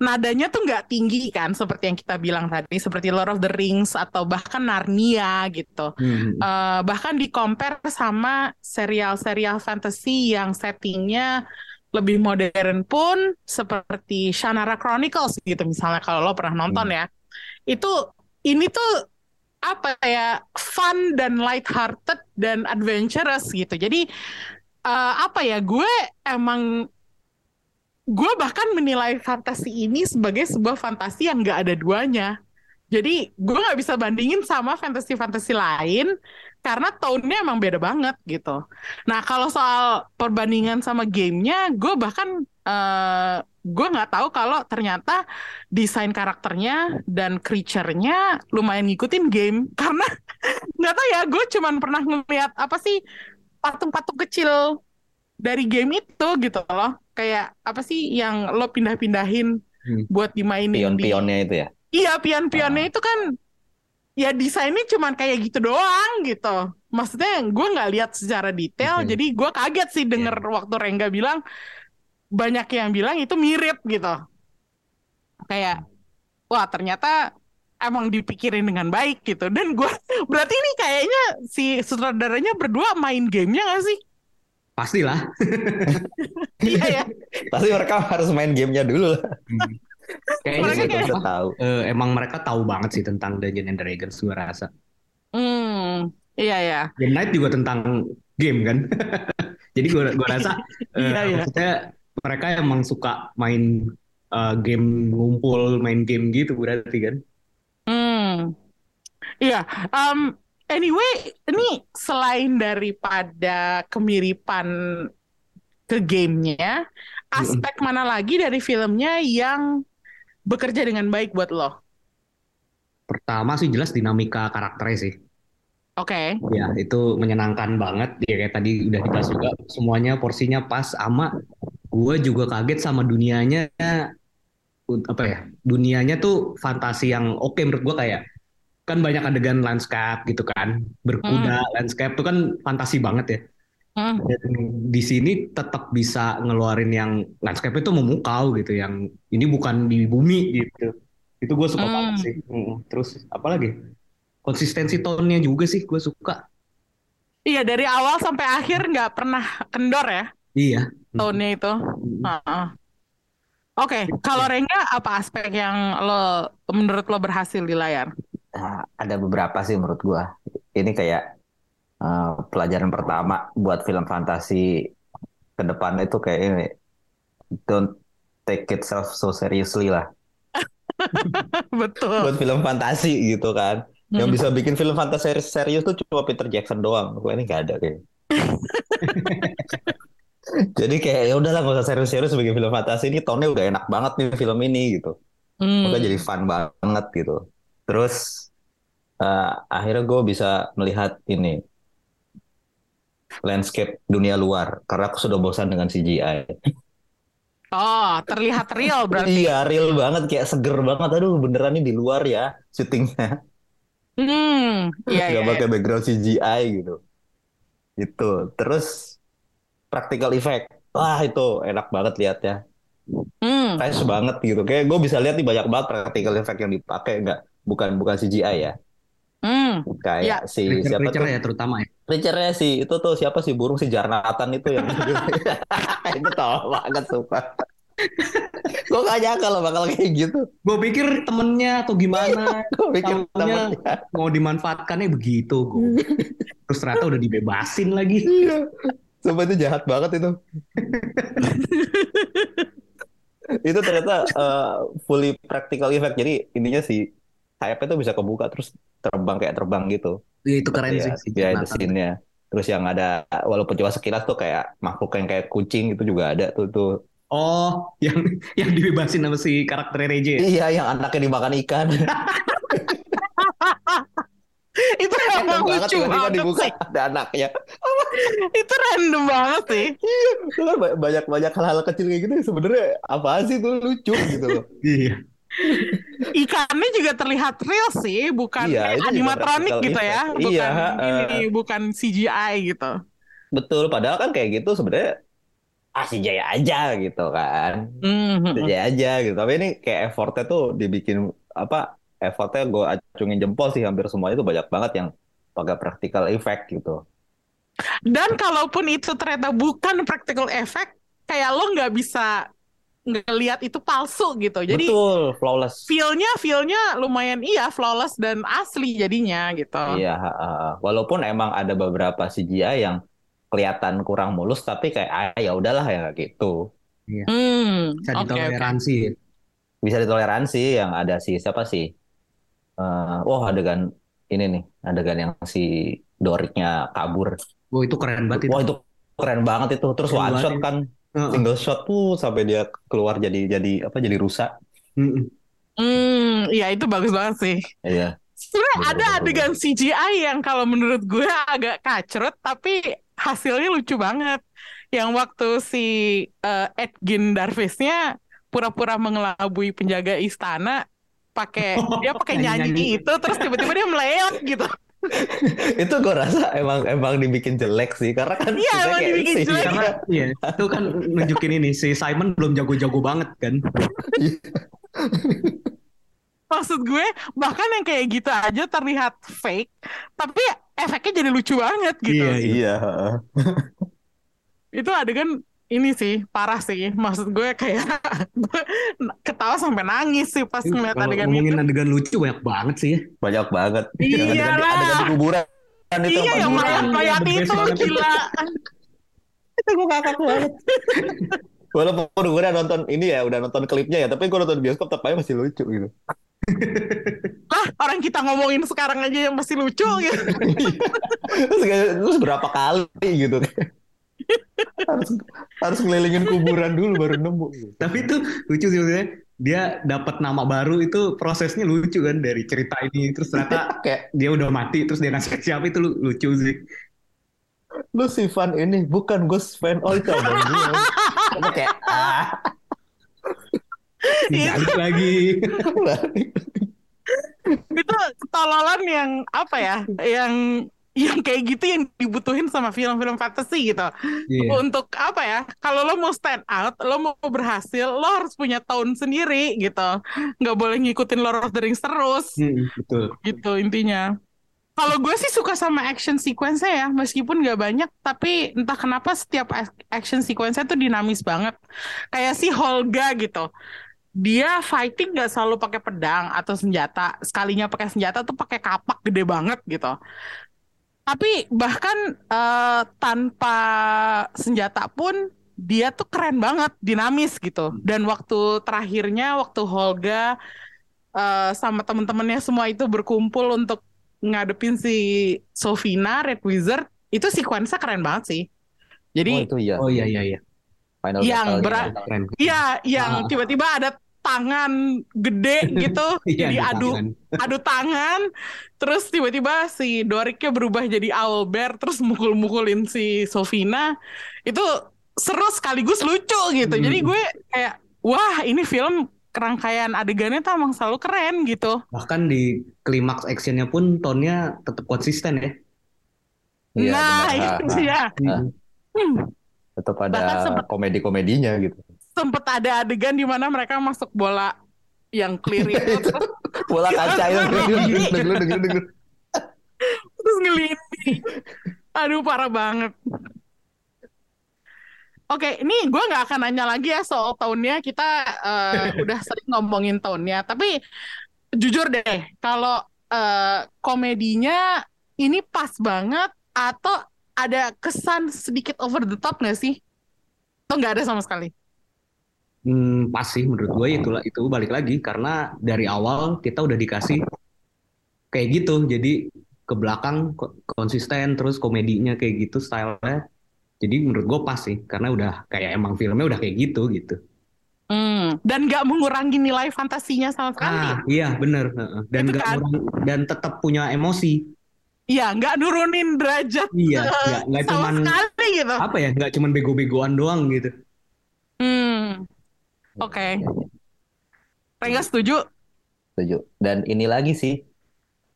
nadanya tuh nggak tinggi kan, seperti yang kita bilang tadi, seperti Lord of the Rings atau bahkan Narnia gitu. Hmm. Eh, bahkan di compare sama serial-serial fantasy yang settingnya lebih modern pun seperti Shannara Chronicles gitu misalnya kalau lo pernah nonton ya. Itu ini tuh apa ya fun dan light-hearted dan adventurous gitu. Jadi eh, apa ya gue emang gue bahkan menilai fantasi ini sebagai sebuah fantasi yang gak ada duanya. Jadi gue nggak bisa bandingin sama fantasi-fantasi lain karena tone-nya emang beda banget gitu. Nah kalau soal perbandingan sama gamenya, gue bahkan eh, gue nggak tahu kalau ternyata desain karakternya dan creature-nya lumayan ngikutin game [LAUGHS] karena nggak tahu ya, gue cuman pernah ngeliat apa sih patung-patung kecil dari game itu gitu loh. Kayak apa sih yang lo pindah-pindahin Hmm. buat dimainin di Pion-pionnya itu ya. Iya, pion-pionnya itu kan ya desainnya cuman kayak gitu doang gitu. Maksudnya gue nggak lihat secara detail, Oke. jadi gue kaget sih denger waktu Rengga bilang banyak yang bilang itu mirip gitu. Kayak wah ternyata emang dipikirin dengan baik gitu. Dan gue [LAUGHS] berarti ini kayaknya si sutradaranya berdua main gamenya gak sih? Pastilah. [LAUGHS] Iya ya. [LAUGHS] Pasti mereka harus main gamenya dulu lah. Kayaknya sih kayak- tahu. eh, emang mereka tahu banget sih tentang Dungeons and Dragons gue rasa. Hmm, iya ya. Game Night juga tentang game kan. [LAUGHS] Jadi gue gue rasa [LAUGHS] eh, Iya, iya. maksudnya mereka emang suka main eh, game ngumpul, main game gitu berarti kan. Hmm, iya. Um, anyway, ini selain daripada kemiripan ke gamenya, aspek mana lagi dari filmnya yang bekerja dengan baik buat lo? Pertama sih jelas dinamika karakternya sih. Oke. Ya, itu menyenangkan banget. Ya kayak tadi udah dibahas juga semuanya porsinya pas sama gue juga kaget sama dunianya un- apa ya? Dunianya tuh fantasi yang oke menurut gue kayak kan banyak adegan landscape gitu kan. Berkuda, landscape tuh kan fantasi banget ya. Hmm, Dan di sini tetap bisa ngeluarin yang landscape itu memukau gitu, yang ini bukan di bumi gitu. Itu gue suka Hmm. banget sih. Mm, Terus apa lagi? Konsistensi tone-nya juga sih gue suka. Iya, dari awal sampai akhir nggak pernah kendor ya Iya. tone-nya itu. Mm. Heeh. Oke, kalau Rengga apa aspek yang lo menurut lo berhasil di layar? Nah, ada beberapa sih menurut gua. Ini kayak eh, pelajaran pertama buat film fantasi ke depan itu kayak ini. Don't take itself so seriously lah. [LAUGHS] Betul. Buat film fantasi gitu kan. Yang Hmm. bisa bikin film fantasi serius, serius tuh cuma Peter Jackson doang. Gua ini nggak ada kayak. [LAUGHS] Jadi kayak ya udahlah nggak usah serius-serius bikin film fantasi ini tone udah enak banget nih film ini gitu. Hmm. Maka jadi fun banget gitu. Terus eh, akhirnya gue bisa melihat ini landscape dunia luar karena aku sudah bosan dengan CGI. Oh, terlihat real berarti. Iya, real banget kayak seger banget. Aduh, beneran nih di luar ya syutingnya. Hmm, iya, Gak iya. pakai background CGI gitu. Itu. Terus practical effect. Wah, itu enak banget lihatnya. Hmm, Fresh banget gitu. Kayak gue bisa lihat nih banyak banget practical effect yang dipakai nggak bukan bukan CGI ya. Hmm. Kayak Ya. si siapa tuh? Creature ya terutama ya. Preacher-nya sih itu tuh siapa sih burung si Jarnatan itu yang [LAUGHS] itu tau banget sumpah. Gue gak nyangka loh bakal kayak gitu. Gue pikir temennya atau gimana, Gue pikir temennya. mau dimanfaatkannya begitu. gua. [LAUGHS] Terus ternyata udah dibebasin lagi. Iya. Sumpah itu jahat banget itu. [LAUGHS] itu ternyata uh, fully practical effect. Jadi intinya si sayapnya tuh bisa kebuka terus terbang kayak terbang gitu. Iya, itu keren ya, sih. si ya itu scene-nya. Terus yang ada walaupun cuma sekilas tuh kayak makhluk yang kayak kucing itu juga ada tuh tuh. Oh, [LAUGHS] yang yang dibebasin sama si karakter Reje. ya? Iya, yang anaknya dimakan ikan. [LAUGHS] itu Random banget lucu tiba-tiba banget dibuka sih. ada anaknya. [LAUGHS] Itu random banget sih. Itu kan ba- banyak-banyak hal-hal kecil kayak gitu yang sebenarnya apa sih tuh lucu gitu loh. Iya. Ikannya juga terlihat real sih, bukan Iya, kayak animatronik gitu ya, bukan Iya, ini, bukan CGI gitu. Betul, padahal kan kayak gitu sebenarnya ah si Jaya aja gitu kan. Mhm. Si Jaya aja gitu. Tapi ini kayak effortnya tuh dibikin apa? Effortnya gue acungin jempol sih hampir semuanya itu banyak banget yang pakai practical effect gitu. Dan kalaupun itu ternyata bukan practical effect, kayak lo nggak bisa ngelihat itu palsu gitu. Jadi Betul, flawless. feel-nya feel-nya lumayan iya flawless dan asli jadinya gitu. Iya, ha. walaupun emang ada beberapa CGI yang kelihatan kurang mulus tapi kayak ah ya udahlah ya gitu. Hmm, Bisa ditoleransi. Bisa ditoleransi yang ada si siapa sih? Eh, wah adegan ini nih, adegan yang si Doriknya kabur. Wah, itu keren banget itu. Wah itu keren banget itu. Terus Keren one shot itu. kan, Heeh. single shot tuh sampai dia keluar jadi jadi apa? Jadi rusak. Mm-mm. Hmm, iya itu bagus banget sih. Iya. Sebenarnya ada adegan CGI yang kalau menurut gue agak kacrut tapi hasilnya lucu banget. Yang waktu si eh, Edgin Darvisnya pura-pura mengelabui penjaga istana pakai dia pakai nyanyi, [LAUGHS] Nyanyi-nyanyi. itu terus tiba-tiba dia meleot gitu. [LAUGHS] itu gue rasa emang emang dibikin jelek sih karena kan Iya, emang kayak dibikin si- jelek. Karena iya, itu kan nunjukin ini si Simon belum jago-jago banget kan. [LAUGHS] Maksud gue bahkan yang kayak gitu aja terlihat fake tapi efeknya jadi lucu banget gitu. Iya, Iya. Itu adegan ini sih parah sih. Maksud gue kayak gue [LAUGHS] ketawa sampai nangis sih pas ngeliat Kalau adegan ngomongin itu. adegan lucu banyak banget sih ya. Banyak banget. Iyalah. Yang adegan di- kuburan itu Iya yang mayat-mayat Iya, itu banget. gila. itu gue kakak banget. [LAUGHS] Walaupun gue udah nonton ini ya, udah nonton klipnya ya, tapi gue nonton bioskop tapi masih lucu gitu. [LAUGHS] Lah orang kita ngomongin sekarang aja yang masih lucu gitu. terus, kayak- terus berapa kali gitu harus harus ngelilingin kuburan dulu baru nemu. Tapi itu lucu sih maksudnya. Dia dapat nama baru itu prosesnya lucu kan dari cerita ini terus ternyata [LAUGHS] Kayak dia udah mati terus dia ngasih ke siapa itu lu- lucu sih. lu si fan ini bukan Ghost fan, oh itu abang gue. Apa kayak ah. Balik lagi. itu ketololan yang apa ya? Yang yang kayak gitu yang dibutuhin sama film-film fantasy gitu. Iya. Untuk apa ya? Kalau lo mau stand out, lo mau berhasil, lo harus punya tone sendiri gitu. Nggak boleh ngikutin Lord of the Rings terus. Hmm, betul. gitu intinya. Kalau gue sih suka sama action sequence ya, meskipun nggak banyak, tapi entah kenapa setiap ac- action sequence tuh dinamis banget. Kayak si Holga gitu, dia fighting nggak selalu pakai pedang atau senjata, sekalinya pakai senjata tuh pakai kapak gede banget gitu. Tapi bahkan eh, tanpa senjata pun dia tuh keren banget, dinamis gitu. Dan waktu terakhirnya, waktu Holga eh, sama temen-temennya semua itu berkumpul untuk ngadepin si Sofina Red Wizard itu sequence keren banget sih. Oh Jadi itu iya. Oh iya iya iya. Final Yang berat- iya yang Ah. tiba-tiba ada tangan gede [LAUGHS] gitu Iya, adu tangan. [LAUGHS] adu tangan terus tiba-tiba si Doriknya berubah jadi Owlbear terus mukul-mukulin si Sofina itu seru sekaligus lucu gitu. Hmm. Jadi gue kayak wah ini film kerangkaian adegannya tuh emang selalu keren gitu. Bahkan di klimaks actionnya pun tonnya tetap konsisten ya. [LAUGHS] Iya, nah, benar. itu Ah, sih ya. Hmm. Hmm. Tetap Bahkan ada komedi-komedinya gitu. Sempet ada adegan di mana mereka masuk bola yang clear [LAUGHS] itu Bola kaca itu. Dengar, dengar, dengar. terus ngelinding. Aduh parah banget. Oke, ini gue nggak akan nanya lagi ya soal tahunnya. Kita eh, [LAUGHS] udah sering ngomongin tahunnya. Tapi jujur deh, kalau eh, komedinya ini pas banget atau ada kesan sedikit over the top nggak sih? Atau nggak ada sama sekali? Hmm, pas sih menurut gue itulah itu balik lagi karena dari awal kita udah dikasih kayak gitu. Jadi ke belakang ko- konsisten terus komedinya kayak gitu stylenya. Jadi menurut gue pas sih karena udah kayak emang filmnya udah kayak gitu gitu. Hmm, dan nggak mengurangi nilai fantasinya sama sekali. Ah iya bener. Heeh. Dan Itu nggak kan. ngurang- dan tetap punya emosi. Iya, nggak nurunin derajat Iya eh, nggak cuman sekali gitu. apa ya nggak cuman bego-begoan doang gitu. Hmm, oke. Rengga setuju? Setuju. Dan ini lagi sih,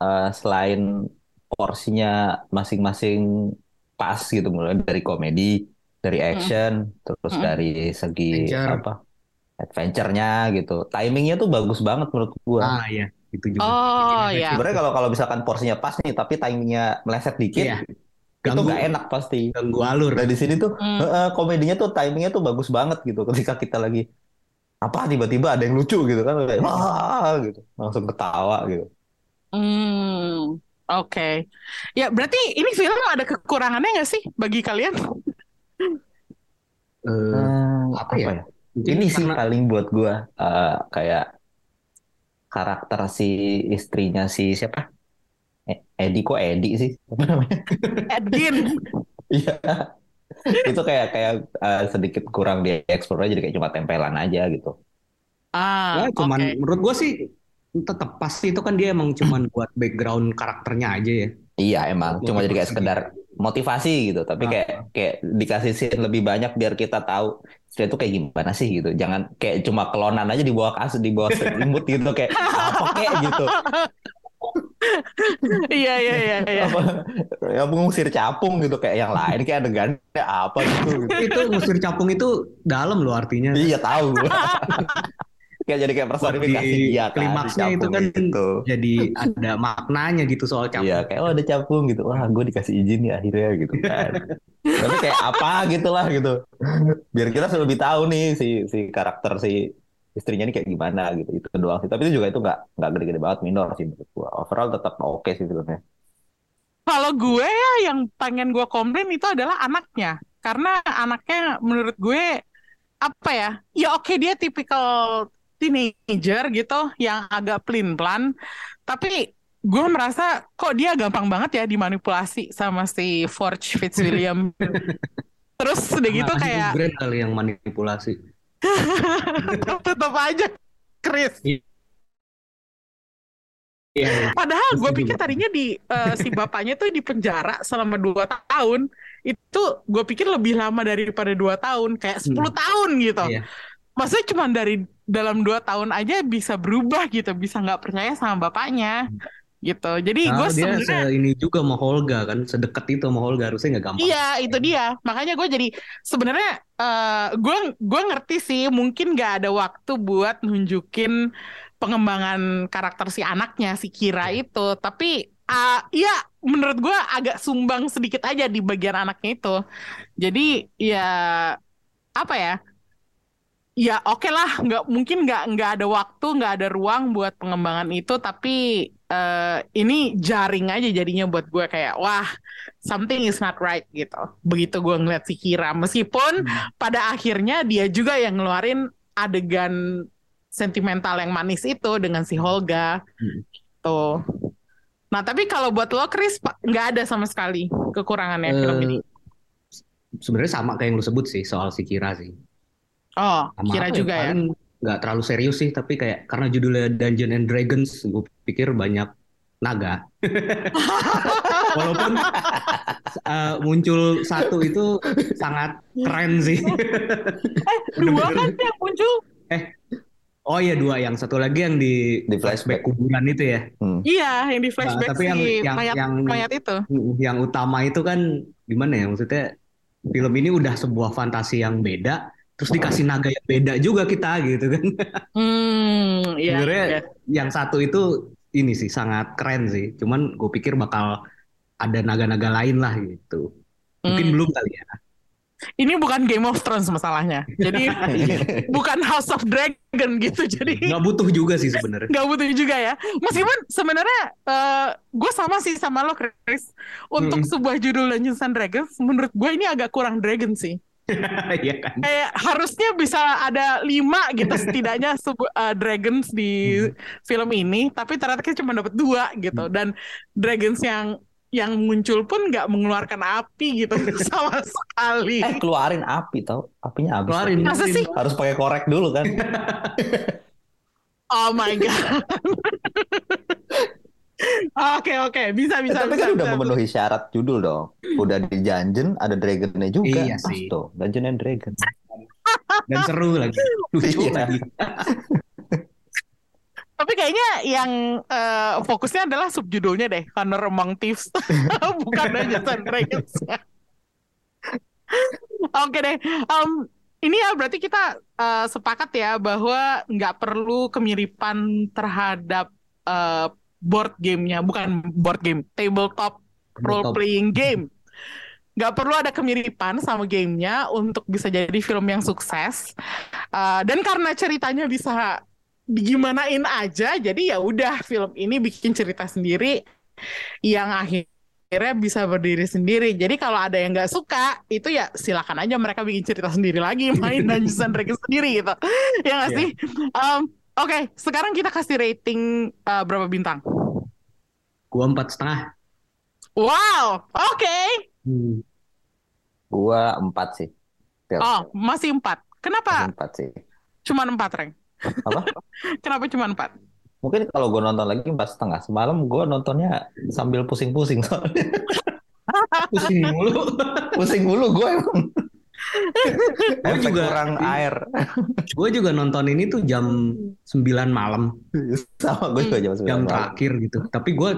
eh, selain porsinya masing-masing pas gitu, mulai dari komedi, dari action, terus Mm-mm. dari segi Adventure. apa adventure-nya gitu. Timingnya tuh bagus banget menurut gua. Ah iya itu juga. Oh Bikin ya. Sebenarnya kalau kalau misalkan porsinya pas nih, tapi timingnya meleset dikit, Iya. itu Ganggu nggak enak pasti. ganggu alur. Nah di sini tuh Hmm. eh, komedinya tuh timingnya tuh bagus banget gitu. Ketika kita lagi apa tiba-tiba ada yang lucu gitu kan, kayak, wah gitu, langsung ketawa gitu. Hmm, oke. Ya berarti ini film ada kekurangannya nggak sih bagi kalian? Eh, Hmm, apa ya? mungkin Ini sih karena- paling buat gua eh, kayak karakter si istrinya si siapa? Eh, Edi kok Edi sih? Apa namanya? Edwin. [LAUGHS] Iya. [LAUGHS] Itu kayak kayak eh, sedikit kurang dieksplor aja jadi kayak cuma tempelan aja gitu. Ah, Ya, cuman oke. menurut gue sih tetap pasti itu kan dia emang cuman [CLEARS THROAT] buat background karakternya aja ya. Iya emang cuma jadi kayak sekedar motivasi gitu. Tapi Ah. kayak kayak dikasih scene lebih banyak biar kita tahu istri itu kayak gimana sih gitu. Jangan kayak cuma kelonan aja di bawah kasur di bawah selimut gitu kayak apa kayak gitu. [LAUGHS] Iya iya iya iya. apa ya mengusir capung gitu kayak yang lain kayak adegannya apa gitu, gitu. itu ngusir capung itu dalam loh artinya. iya tahu kayak jadi kayak personifikasi Di dia kan klimaksnya itu kan gitu. Jadi ada maknanya gitu soal capung. iya kayak oh ada capung gitu wah gue dikasih izin nih akhirnya gitu kan tapi kayak apa gitulah gitu biar kita lebih tahu nih si si karakter si istrinya ini kayak gimana gitu itu doang sih tapi itu juga itu nggak nggak gede-gede banget minor sih menurut gua overall tetap oke sih filmnya Kalau gue ya yang pengen gue komplain itu adalah anaknya. Karena anaknya menurut gue apa ya? Ya oke dia tipikal teenager gitu yang agak pelin-pelan. Tapi gue merasa kok dia gampang banget ya dimanipulasi sama si Forge Fitzwilliam. [LAUGHS] Terus udah gitu Makanya kayak Brand kali yang manipulasi. [LAUGHS] tetap aja Chris. Iya, iya. Padahal gue pikir tadinya di eh, si bapaknya tuh di penjara selama dua tahun. Itu gue pikir lebih lama daripada dua tahun, kayak 10 tahun gitu. Iya. Maksudnya cuma dari dalam dua tahun aja bisa berubah gitu, bisa nggak percaya sama bapaknya gitu. Jadi gue Nah, dia sebenarnya se- ini juga sama Holga kan, sedekat itu sama Holga harusnya nggak gampang. Iya, itu dia. Makanya gue jadi sebenarnya gue gue ngerti sih mungkin nggak ada waktu buat nunjukin pengembangan karakter si anaknya si Kira itu. Tapi ah, iya menurut gue agak sumbang sedikit aja di bagian anaknya itu. Jadi ya apa ya? Ya oke lah, nggak mungkin nggak nggak ada waktu, nggak ada ruang buat pengembangan itu. Tapi eh, ini jaring aja jadinya buat gue kayak wah something is not right gitu. Begitu gue ngeliat si Kira, meskipun pada akhirnya dia juga yang ngeluarin adegan sentimental yang manis itu dengan si Holga. Hmm. Tuh. Nah tapi kalau buat lo Chris nggak ada sama sekali kekurangannya film ini. Eh, Sebenarnya sama kayak yang lu sebut sih soal si Kira sih. Oh, Sama Kira apa juga ya. nggak terlalu serius sih, tapi kayak karena judulnya Dungeon and Dragons, gue pikir banyak naga. [LAUGHS] Walaupun eh, muncul satu itu sangat keren sih. Eh, [LAUGHS] dua kan yang muncul. Oh iya dua, yang satu lagi yang di, Di flashback. kuburan itu ya. Hmm. Iya, yang di flashback tapi si yang yang mayat, yang mayat itu. yang utama itu kan gimana ya maksudnya film ini udah sebuah fantasi yang beda terus dikasih naga yang beda juga kita gitu kan Hmm, iya. sebenarnya iya. yang satu itu ini sih sangat keren sih cuman gue pikir bakal ada naga-naga lain lah gitu mungkin Hmm. belum kali ya Ini bukan Game of Thrones masalahnya. Jadi [LAUGHS] bukan House of Dragon gitu. Jadi nggak butuh juga sih sebenarnya nggak butuh juga ya. Meskipun sebenarnya gue sama sih sama lo Chris. Untuk Mm-mm. sebuah judul Dungeons and Dragons, menurut gue ini agak kurang dragon sih. [LAUGHS] Iya kan? Kayak harusnya bisa ada lima gitu setidaknya [LAUGHS] uh, dragons di film ini, tapi ternyata kita cuma dapat dua gitu. Dan dragons yang yang muncul pun nggak mengeluarkan api gitu [LAUGHS] sama sekali. Eh keluarin api tau, apinya habis. Keluarin. tapi. Masa sih? Harus pakai korek dulu kan. Oh my god. Oke oke bisa Eh, bisa tapi bisa, kan udah bisa. memenuhi syarat judul dong. Udah di Dungeon, ada Dragonnya juga. Iya sih. tuh, Dungeon and Dragon. Dan seru lagi. Lucu Iya. lagi. Tapi kayaknya yang eh, fokusnya adalah subjudulnya deh, Honor Among Thieves, [LAUGHS] bukan Dungeons and Dragons. [LAUGHS] Oke deh, Em, ini ya berarti kita eh, sepakat ya bahwa nggak perlu kemiripan terhadap eh, board gamenya, bukan board game, tabletop role playing game. Nggak perlu ada kemiripan sama gamenya untuk bisa jadi film yang sukses. Eh, dan karena ceritanya bisa digimanain aja jadi ya udah film ini bikin cerita sendiri yang akhirnya bisa berdiri sendiri. Jadi kalau ada yang nggak suka itu ya silakan aja mereka bikin cerita sendiri lagi main [LAUGHS] Dungeons and Dragons sendiri gitu. Ya nggak sih? Em, oke sekarang kita kasih rating eh, berapa bintang Gua empat setengah. wow oke Hmm. Gua empat sih. Tel. oh masih empat kenapa Empat sih. cuma empat Reng Apa? [LAUGHS] kenapa cuma empat Mungkin kalau gue nonton lagi empat setengah. Semalam gue nontonnya sambil pusing-pusing soalnya. [LAUGHS] Pusing mulu. Pusing mulu gue emang. Efek juga- kurang [LAUGHS] air. Gue juga nonton ini tuh jam 9 malam. Sama gue juga jam sembilan jam malam. terakhir gitu. Tapi gue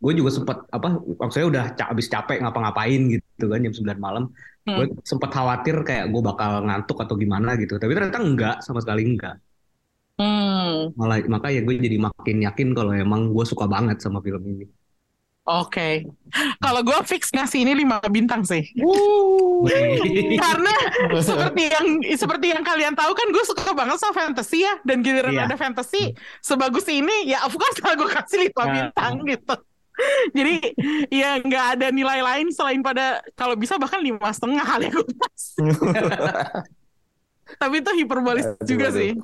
gue juga sempat apa maksudnya udah ca- abis capek ngapa-ngapain gitu kan jam 9 malam. Hmm. Gue sempat khawatir kayak gue bakal ngantuk atau gimana gitu. Tapi ternyata enggak sama sekali enggak. hmm Malah makanya gue jadi makin yakin kalau emang gue suka banget sama film ini. Oke, kalau gue fix ngasih ini lima bintang sih. Karena seperti yang seperti yang kalian tahu kan gue suka banget sama fantasy ya dan giliran Iya. ada fantasy sebagus ini ya of course lah gue kasih lima Nah. bintang gitu. Jadi ya nggak ada nilai lain selain pada kalau bisa bahkan lima setengah kali gue kasih. [LAUGHS] Tapi itu hiperbolis juga sih.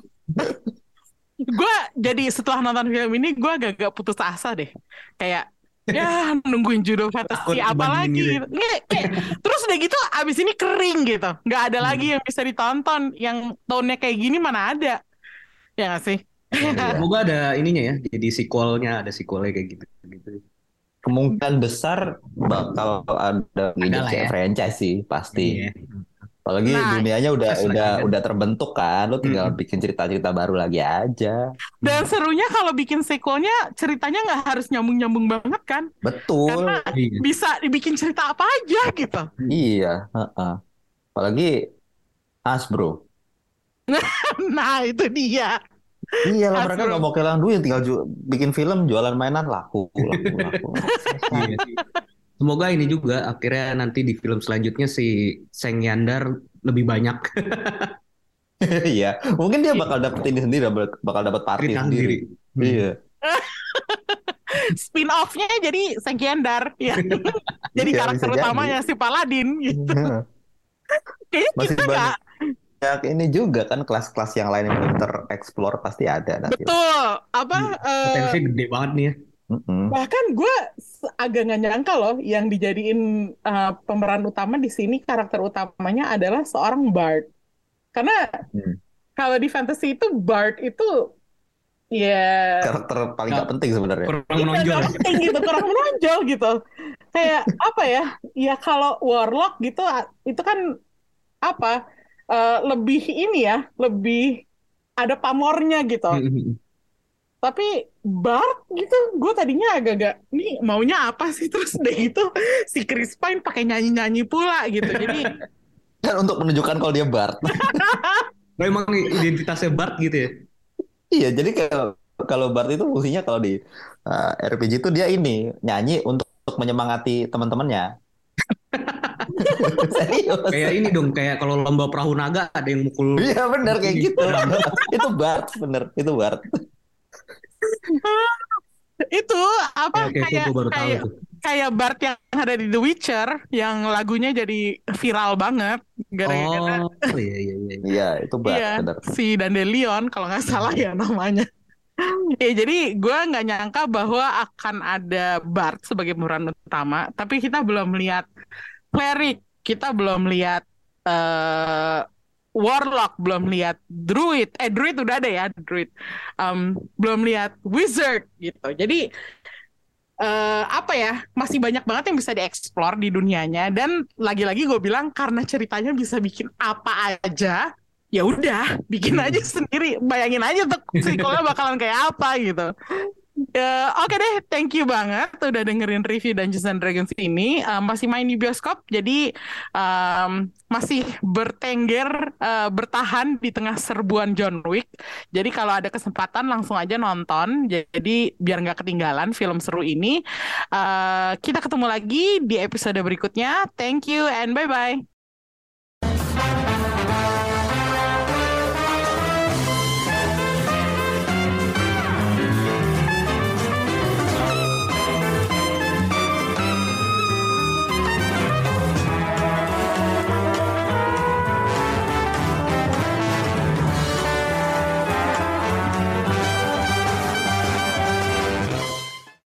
gue jadi setelah nonton film ini gue agak-agak putus asa deh. Kayak ya nungguin judul fantasy Takut apa lagi gitu. Nggak, kayak, terus udah gitu abis ini kering gitu. Nggak ada Hmm. lagi yang bisa ditonton. Yang tahunnya kayak gini mana ada. Ya nggak sih? Semoga ada ininya ya, jadi sequelnya ada sequelnya kayak gitu. gitu. Kemungkinan besar bakal ada gitu, ya. franchise sih pasti. Iya. Apalagi Nah, dunianya udah udah kan. udah terbentuk kan, lo tinggal Mm-mm. bikin cerita-cerita baru lagi aja. Dan serunya kalau bikin sequelnya ceritanya nggak harus nyambung-nyambung banget kan? Betul. Karena Iya. bisa dibikin cerita apa aja gitu. Iya, heeh. Apalagi Hasbro. [LAUGHS] Nah itu dia. Iya lah mereka nggak mau kehilangan duit, tinggal ju- bikin film, jualan mainan laku, laku, laku. [LAUGHS] Iya. Semoga ini juga akhirnya nanti di film selanjutnya si Seng Yandar lebih banyak [LAUGHS] Iya, mungkin dia bakal dapet ini sendiri, bakal- dapat party cerita sendiri. sendiri. Iya. [LAUGHS] Spin off-nya jadi Sengkiandar ya. [LAUGHS] jadi Iya, karakter utamanya si Paladin gitu. Kayaknya Masih kita nggak banyak ini juga kan kelas-kelas yang lain yang belum tereksplor pasti ada nanti. betul apa Hmm. eh, Potensi gede banget nih ya. Mm-mm. bahkan gue agak nggak nyangka loh yang dijadiin eh, pemeran utama di sini karakter utamanya adalah seorang bard karena Hmm. kalau di fantasy itu bard itu ya Karakter paling nggak penting sebenarnya. Kurang Iya, menonjol. nggak penting gitu, kurang [LAUGHS] menonjol gitu. Kayak apa ya? Ya kalau warlock gitu, itu kan apa? eh, lebih ini ya, lebih ada pamornya gitu. Hmm. Tapi Bard gitu, gue tadinya agak-agak, ini maunya apa sih? [LAUGHS] Terus deh itu si Chris Pine pakai nyanyi-nyanyi pula gitu. Jadi [LAUGHS] Kan untuk menunjukkan kalau dia Bard. Lo [LAUGHS] emang identitasnya Bart gitu ya? Iya, jadi kalau kalau Bard itu fungsinya kalau di uh, RPG itu dia ini nyanyi untuk, untuk menyemangati teman-temannya. Serius. Kayak ini dong, kayak kalau lomba perahu naga ada yang mukul. Iya benar kayak gitu. itu Bard, bener. Itu Bard. Itu apa oke, kayak kayak kayak Bart yang ada di The Witcher yang lagunya jadi viral banget gara-gara Oh, iya iya iya. Iya, itu iya benar. si Dandelion kalau nggak salah ya namanya. [LAUGHS] Ya jadi gue nggak nyangka bahwa akan ada Bart sebagai pemeran utama, tapi kita belum lihat cleric, kita belum lihat eh warlock, belum lihat druid, eh druid udah ada ya druid, Em, belum lihat wizard gitu. Jadi eh apa ya masih banyak banget yang bisa dieksplor di dunianya. Dan lagi-lagi gue bilang karena ceritanya bisa bikin apa aja ya udah bikin aja sendiri. Bayangin aja tuh sequelnya bakalan kayak apa gitu Ya, oke deh, thank you banget udah dengerin review Dungeons and Dragons ini. Eh, masih main di bioskop, jadi em, masih bertengger, eh, bertahan di tengah serbuan John Wick. Jadi kalau ada kesempatan langsung aja nonton. Jadi biar nggak ketinggalan film seru ini. Eh, kita ketemu lagi di episode berikutnya. Thank you and bye-bye.